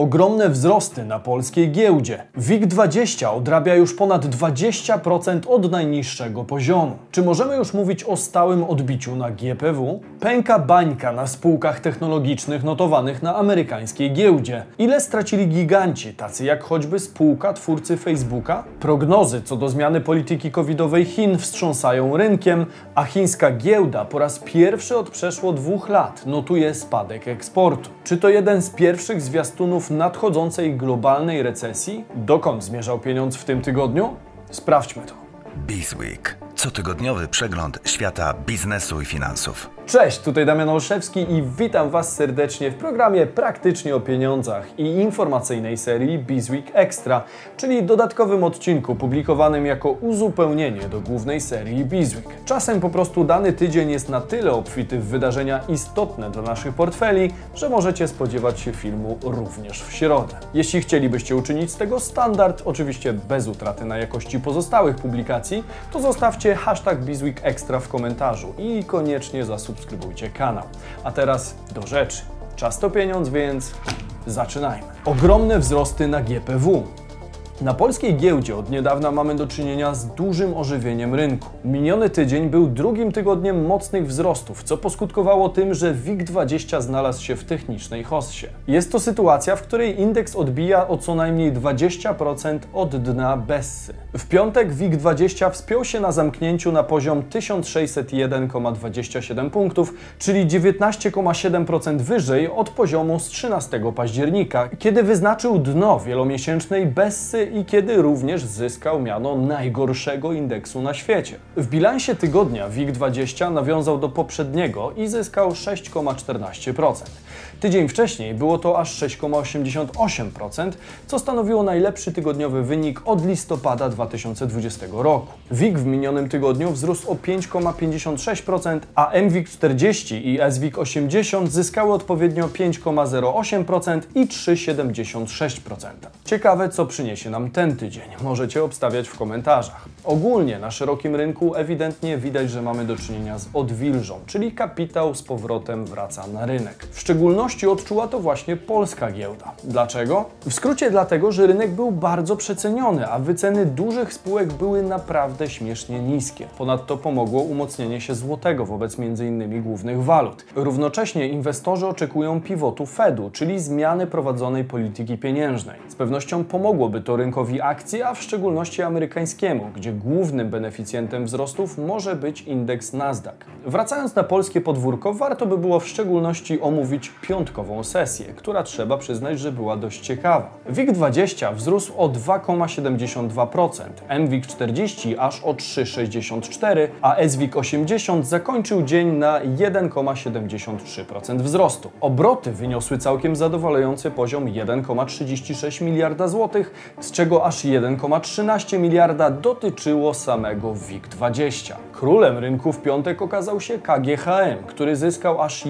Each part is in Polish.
Ogromne wzrosty na polskiej giełdzie. WIG20 odrabia już ponad 20% od najniższego poziomu. Czy możemy już mówić o stałym odbiciu na GPW? Pęka bańka na spółkach technologicznych notowanych na amerykańskiej giełdzie. Ile stracili giganci, tacy jak choćby spółka twórcy Facebooka? Prognozy co do zmiany polityki covidowej Chin wstrząsają rynkiem, a chińska giełda po raz pierwszy od przeszło dwóch lat notuje spadek eksportu. Czy to jeden z pierwszych zwiastunów nadchodzącej globalnej recesji? Dokąd zmierzał pieniądz w tym tygodniu? Sprawdźmy to. Bizweek. Cotygodniowy przegląd świata biznesu i finansów. Cześć, tutaj Damian Olszewski i witam Was serdecznie w programie Praktycznie o Pieniądzach i informacyjnej serii Bizweek Extra, czyli dodatkowym odcinku publikowanym jako uzupełnienie do głównej serii Bizweek. Czasem po prostu dany tydzień jest na tyle obfity w wydarzenia istotne dla naszych portfeli, że możecie spodziewać się filmu również w środę. Jeśli chcielibyście uczynić z tego standard, oczywiście bez utraty na jakości pozostałych publikacji, to zostawcie hashtag Bizweek Extra w komentarzu i koniecznie zasubskrybujcie subskrybujcie kanał. A teraz do rzeczy. Czas to pieniądz, więc zaczynajmy. Ogromne wzrosty na GPW. Na polskiej giełdzie od niedawna mamy do czynienia z dużym ożywieniem rynku. Miniony tydzień był drugim tygodniem mocnych wzrostów, co poskutkowało tym, że WIG20 znalazł się w technicznej hossie. Jest to sytuacja, w której indeks odbija o co najmniej 20% od dna Bessy. W piątek WIG20 wspiął się na zamknięciu na poziom 1601,27 punktów, czyli 19,7% wyżej od poziomu z 13 października, kiedy wyznaczył dno wielomiesięcznej Bessy i kiedy również zyskał miano najgorszego indeksu na świecie. W bilansie tygodnia WIG20 nawiązał do poprzedniego i zyskał 6,14%. Tydzień wcześniej było to aż 6,88%, co stanowiło najlepszy tygodniowy wynik od listopada 2020 roku. WIG w minionym tygodniu wzrósł o 5,56%, a MWIG40 i SWIG80 zyskały odpowiednio 5,08% i 3,76%. Ciekawe, co przyniesie nam ten tydzień. Możecie obstawiać w komentarzach. Ogólnie na szerokim rynku ewidentnie widać, że mamy do czynienia z odwilżą, czyli kapitał z powrotem wraca na rynek. W szczególności odczuła to właśnie polska giełda. Dlaczego? W skrócie dlatego, że rynek był bardzo przeceniony, a wyceny dużych spółek były naprawdę śmiesznie niskie. Ponadto pomogło umocnienie się złotego wobec m.in. głównych walut. Równocześnie inwestorzy oczekują pivotu Fedu, czyli zmiany prowadzonej polityki pieniężnej. Z pewnością pomogłoby to rynkowi akcji, a w szczególności amerykańskiemu, gdzie głównym beneficjentem wzrostów może być indeks Nasdaq. Wracając na polskie podwórko, warto by było w szczególności omówić piątkową sesję, która trzeba przyznać, że była dość ciekawa. WIG20 wzrósł o 2,72%, MWIG40 aż o 3,64%, a SWIG80 zakończył dzień na 1,73% wzrostu. Obroty wyniosły całkiem zadowalający poziom 1,36 miliarda złotych, z czego aż 1,13 miliarda dotyczyło samego WIG20. Królem rynku w piątek okazał się KGHM, który zyskał aż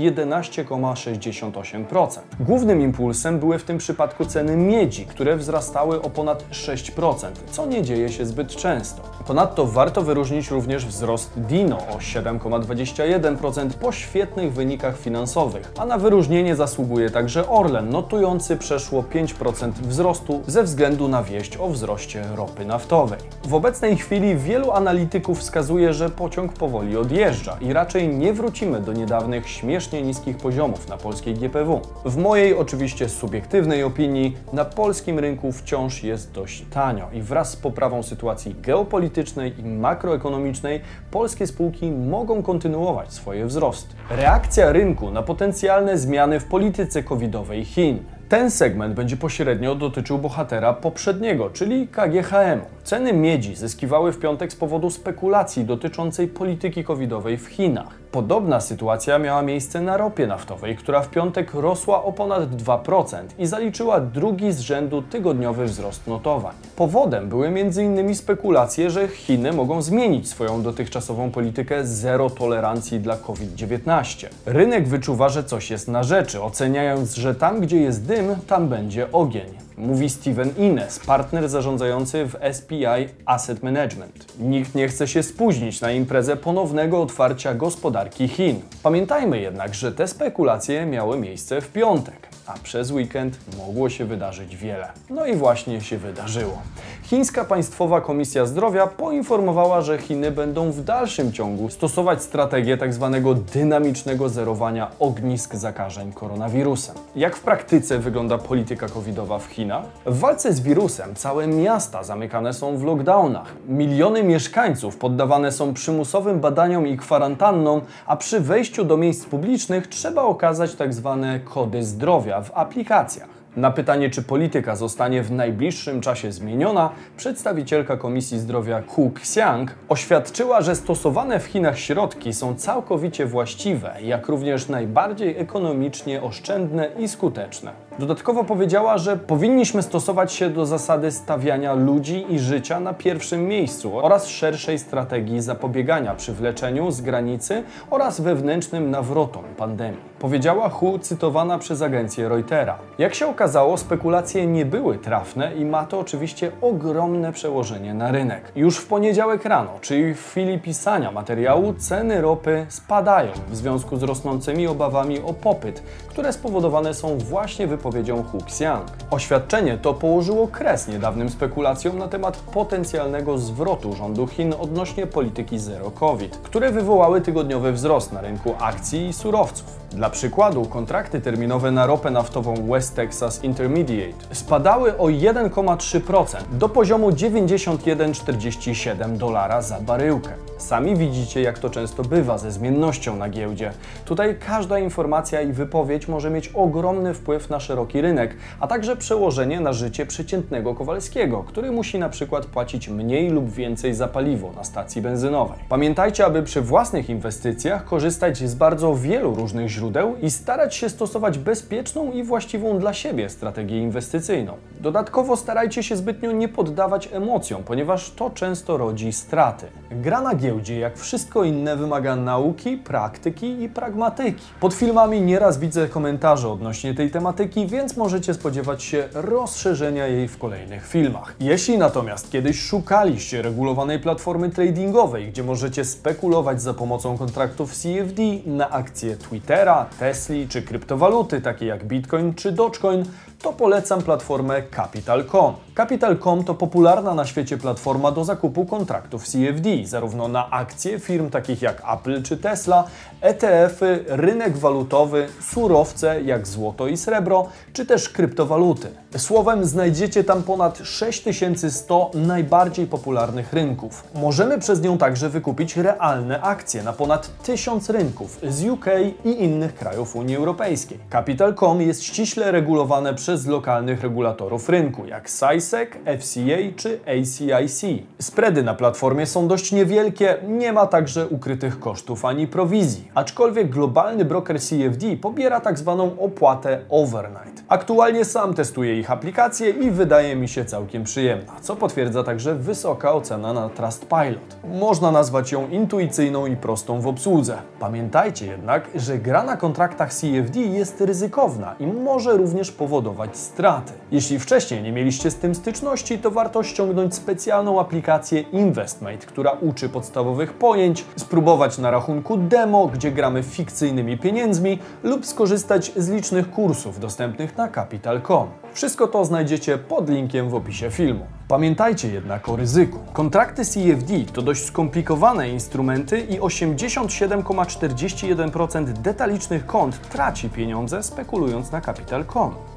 11,68%. Głównym impulsem były w tym przypadku ceny miedzi, które wzrastały o ponad 6%, co nie dzieje się zbyt często. Ponadto warto wyróżnić również wzrost Dino o 7,21% po świetnych wynikach finansowych, a na wyróżnienie zasługuje także Orlen, notujący przeszło 5% wzrostu ze względu na wieść o wzroście ropy naftowej. W obecnej chwili wielu analityków wskazuje, że pociąg powoli odjeżdża i raczej nie wrócimy do niedawnych śmiesznie niskich poziomów na polskiej GPW. W mojej oczywiście subiektywnej opinii na polskim rynku wciąż jest dość tanio i wraz z poprawą sytuacji geopolitycznej i makroekonomicznej polskie spółki mogą kontynuować swoje wzrosty. Reakcja rynku na potencjalne zmiany w polityce covidowej Chin. Ten segment będzie pośrednio dotyczył bohatera poprzedniego, czyli KGHM. Ceny miedzi zyskiwały w piątek z powodu spekulacji dotyczącej polityki covidowej w Chinach. Podobna sytuacja miała miejsce na ropie naftowej, która w piątek rosła o ponad 2% i zaliczyła drugi z rzędu tygodniowy wzrost notowań. Powodem były m.in. spekulacje, że Chiny mogą zmienić swoją dotychczasową politykę zero tolerancji dla COVID-19. Rynek wyczuwa, że coś jest na rzeczy, oceniając, że tam, gdzie jest dym, tam będzie ogień. mówi Steven Ines, partner zarządzający w SPI Asset Management. Nikt nie chce się spóźnić na imprezę ponownego otwarcia gospodarki Chin. Pamiętajmy jednak, że te spekulacje miały miejsce w piątek a przez weekend mogło się wydarzyć wiele. No i właśnie się wydarzyło. Chińska Państwowa Komisja Zdrowia poinformowała, że Chiny będą w dalszym ciągu stosować strategię tzw. Tak dynamicznego zerowania ognisk zakażeń koronawirusem. Jak w praktyce wygląda polityka covidowa w Chinach? W walce z wirusem całe miasta zamykane są w lockdownach. Miliony mieszkańców poddawane są przymusowym badaniom i kwarantannom, a przy wejściu do miejsc publicznych trzeba okazać tzw. Tak kody zdrowia w aplikacjach. Na pytanie, czy polityka zostanie w najbliższym czasie zmieniona, przedstawicielka Komisji Zdrowia Hu Xiang oświadczyła, że stosowane w Chinach środki są całkowicie właściwe, jak również najbardziej ekonomicznie oszczędne i skuteczne. Dodatkowo powiedziała, że powinniśmy stosować się do zasady stawiania ludzi i życia na pierwszym miejscu oraz szerszej strategii zapobiegania przywleczeniu z granicy oraz wewnętrznym nawrotom pandemii. Powiedziała Hu cytowana przez agencję Reutera. Jak się okazało, spekulacje nie były trafne i ma to oczywiście ogromne przełożenie na rynek. Już w poniedziałek rano, czyli w chwili pisania materiału, ceny ropy spadają w związku z rosnącymi obawami o popyt, które spowodowane są właśnie wypowiedzią Hu Xiang. Oświadczenie to położyło kres niedawnym spekulacjom na temat potencjalnego zwrotu rządu Chin odnośnie polityki zero COVID, które wywołały tygodniowy wzrost na rynku akcji i surowców. Dla przykładu, kontrakty terminowe na ropę naftową West Texas Intermediate spadały o 1,3% do poziomu 91,47 dolara za baryłkę. Sami widzicie, jak to często bywa ze zmiennością na giełdzie. Tutaj każda informacja i wypowiedź może mieć ogromny wpływ na szeroki rynek, a także przełożenie na życie przeciętnego Kowalskiego, który musi na przykład płacić mniej lub więcej za paliwo na stacji benzynowej. Pamiętajcie, aby przy własnych inwestycjach korzystać z bardzo wielu różnych źródeł i starać się stosować bezpieczną i właściwą dla siebie strategię inwestycyjną. Dodatkowo starajcie się zbytnio nie poddawać emocjom, ponieważ to często rodzi straty. Gra na giełdzie, jak wszystko inne, wymaga nauki, praktyki i pragmatyki. Pod filmami nieraz widzę komentarze odnośnie tej tematyki, więc możecie spodziewać się rozszerzenia jej w kolejnych filmach. Jeśli natomiast kiedyś szukaliście regulowanej platformy tradingowej, gdzie możecie spekulować za pomocą kontraktów CFD na akcje Twittera, Tesla czy kryptowaluty takie jak Bitcoin czy Dogecoin, to polecam platformę Capital.com. Capital.com to popularna na świecie platforma do zakupu kontraktów CFD, zarówno na akcje firm takich jak Apple czy Tesla, ETF-y, rynek walutowy, surowce jak złoto i srebro, czy też kryptowaluty. Słowem, znajdziecie tam ponad 6100 najbardziej popularnych rynków. Możemy przez nią także wykupić realne akcje na ponad 1000 rynków z UK i innych krajów Unii Europejskiej. Capital.com jest ściśle regulowane przez lokalnych regulatorów rynku, jak SISEC, FCA czy ACIC. Spready na platformie są dość niewielkie, nie ma także ukrytych kosztów ani prowizji. Aczkolwiek globalny broker CFD pobiera tak zwaną opłatę overnight. Aktualnie sam testuję ich aplikację i wydaje mi się całkiem przyjemna, co potwierdza także wysoka ocena na Trustpilot. Można nazwać ją intuicyjną i prostą w obsłudze. Pamiętajcie jednak, że gra na kontraktach CFD jest ryzykowna i może również powodować straty. Jeśli wcześniej nie mieliście z tym styczności, to warto ściągnąć specjalną aplikację InvestMate, która uczy podstawowych pojęć, spróbować na rachunku demo, gdzie gramy fikcyjnymi pieniędzmi lub skorzystać z licznych kursów dostępnych na Capital.com. Wszystko to znajdziecie pod linkiem w opisie filmu. Pamiętajcie jednak o ryzyku. Kontrakty CFD to dość skomplikowane instrumenty i 87,41% detalicznych kont traci pieniądze spekulując na Capital.com.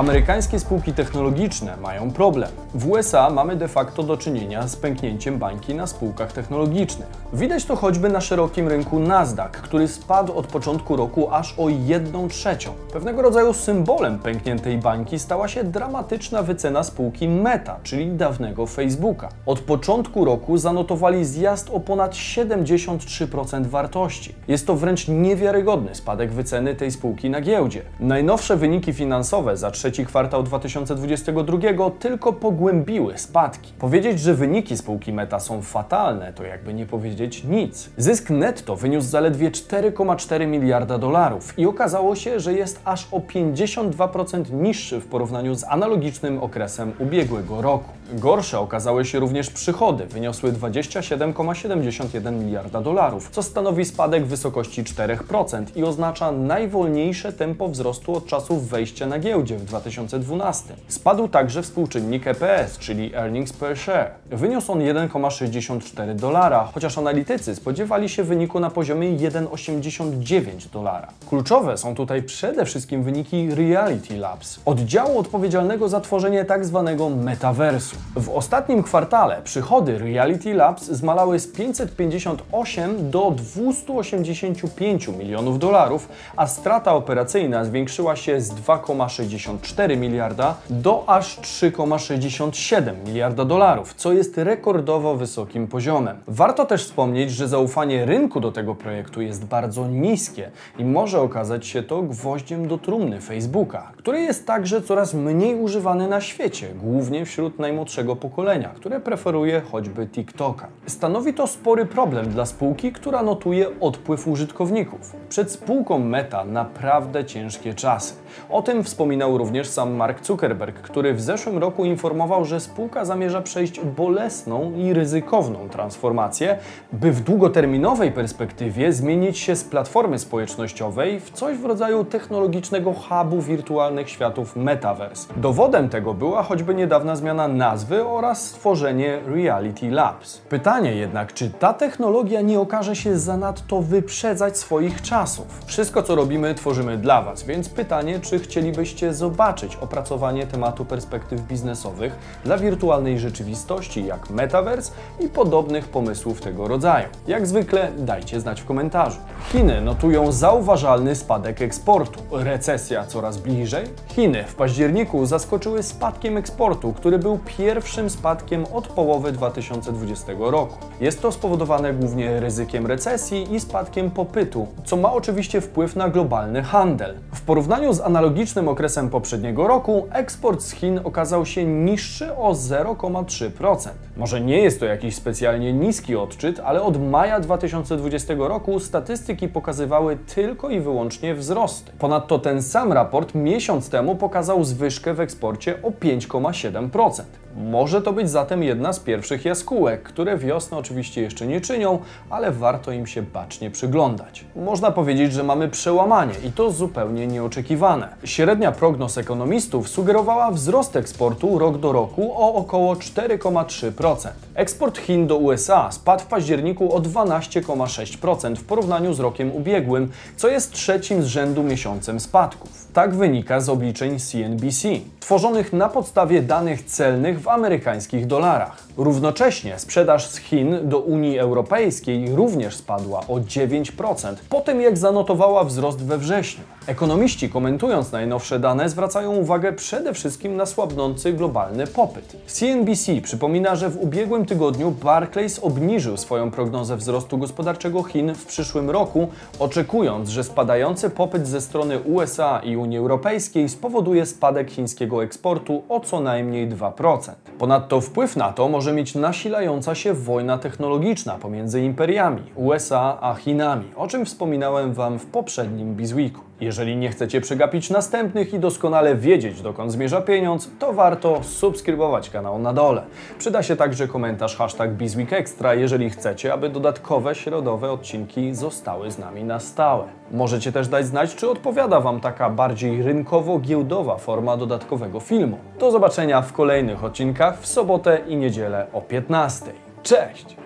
Amerykańskie spółki technologiczne mają problem. W USA mamy de facto do czynienia z pęknięciem bańki na spółkach technologicznych. Widać to choćby na szerokim rynku Nasdaq, który spadł od początku roku aż o 1 trzecią. Pewnego rodzaju symbolem pękniętej bańki stała się dramatyczna wycena spółki Meta, czyli dawnego Facebooka. Od początku roku zanotowali zjazd o ponad 73% wartości. Jest to wręcz niewiarygodny spadek wyceny tej spółki na giełdzie. Najnowsze wyniki finansowe za trzeci trzeci kwartał 2022 tylko pogłębiły spadki. Powiedzieć, że wyniki spółki Meta są fatalne, to jakby nie powiedzieć nic. Zysk netto wyniósł zaledwie 4,4 miliarda dolarów i okazało się, że jest aż o 52% niższy w porównaniu z analogicznym okresem ubiegłego roku. Gorsze okazały się również przychody, wyniosły 27,71 miliarda dolarów, co stanowi spadek w wysokości 4% i oznacza najwolniejsze tempo wzrostu od czasów wejścia na giełdzie w 2012. Spadł także współczynnik EPS, czyli Earnings Per Share. Wyniósł on 1,64 dolara, chociaż analitycy spodziewali się wyniku na poziomie 1,89 dolara. Kluczowe są tutaj przede wszystkim wyniki Reality Labs, oddziału odpowiedzialnego za tworzenie tzw. Tak metaversu. W ostatnim kwartale przychody Reality Labs zmalały z 558 do 285 milionów dolarów, a strata operacyjna zwiększyła się z 2,64 miliarda do aż 3,67 miliarda dolarów, co jest rekordowo wysokim poziomem. Warto też wspomnieć, że zaufanie rynku do tego projektu jest bardzo niskie i może okazać się to gwoździem do trumny Facebooka, który jest także coraz mniej używany na świecie, głównie wśród najmłodszego pokolenia, które preferuje choćby TikToka. Stanowi to spory problem dla spółki, która notuje odpływ użytkowników. Przed spółką Meta naprawdę ciężkie czasy. O tym wspominał również sam Mark Zuckerberg, który w zeszłym roku informował, że spółka zamierza przejść bolesną i ryzykowną transformację, by w długoterminowej perspektywie zmienić się z platformy społecznościowej w coś w rodzaju technologicznego hubu wirtualnych światów Metaverse. Dowodem tego była choćby niedawna zmiana nazwy oraz stworzenie Reality Labs. Pytanie jednak, czy ta technologia nie okaże się zanadto wyprzedzać swoich czasów? Wszystko, co robimy, tworzymy dla Was, więc pytanie, czy chcielibyście zobaczyć opracowanie tematu perspektyw biznesowych dla wirtualnej rzeczywistości, jak Metaverse i podobnych pomysłów tego rodzaju? Jak zwykle dajcie znać w komentarzu. Chiny notują zauważalny spadek eksportu. Recesja coraz bliżej? Chiny w październiku zaskoczyły spadkiem eksportu, który był pierwszym spadkiem od połowy 2020 roku. Jest to spowodowane głównie ryzykiem recesji i spadkiem popytu, co ma oczywiście wpływ na globalny handel. W porównaniu z analogicznym okresem poprzedniego roku, eksport z Chin okazał się niższy o 0,3%. Może nie jest to jakiś specjalnie niski odczyt, ale od maja 2020 roku statystyki pokazywały tylko i wyłącznie wzrosty. Ponadto ten sam raport miesiąc temu pokazał zwyżkę w eksporcie o 5,7%. Może to być zatem jedna z pierwszych jaskółek, które wiosny oczywiście jeszcze nie czynią, ale warto im się bacznie przyglądać. Można powiedzieć, że mamy przełamanie i to zupełnie nieoczekiwane. Średnia prognoz ekonomistów sugerowała wzrost eksportu rok do roku o około 4,3%. Eksport Chin do USA spadł w październiku o 12,6% w porównaniu z rokiem ubiegłym, co jest trzecim z rzędu miesiącem spadków. Tak wynika z obliczeń CNBC, tworzonych na podstawie danych celnych w amerykańskich dolarach. Równocześnie sprzedaż z Chin do Unii Europejskiej również spadła o 9%, po tym jak zanotowała wzrost we wrześniu. Ekonomiści komentując najnowsze dane zwracają uwagę przede wszystkim na słabnący globalny popyt. CNBC przypomina, że w ubiegłym tygodniu Barclays obniżył swoją prognozę wzrostu gospodarczego Chin w przyszłym roku, oczekując, że spadający popyt ze strony USA i Unii Europejskiej spowoduje spadek chińskiego eksportu o co najmniej 2%. Ponadto wpływ na to może mieć nasilająca się wojna technologiczna pomiędzy imperiami USA a Chinami, o czym wspominałem Wam w poprzednim Bizweeku. Jeżeli nie chcecie przegapić następnych i doskonale wiedzieć, dokąd zmierza pieniądz, to warto subskrybować kanał na dole. Przyda się także komentarz hashtag BizweekExtra, jeżeli chcecie, aby dodatkowe środowe odcinki zostały z nami na stałe. Możecie też dać znać, czy odpowiada Wam taka bardziej rynkowo-giełdowa forma dodatkowego filmu. Do zobaczenia w kolejnych odcinkach w sobotę i niedzielę o 15. Cześć!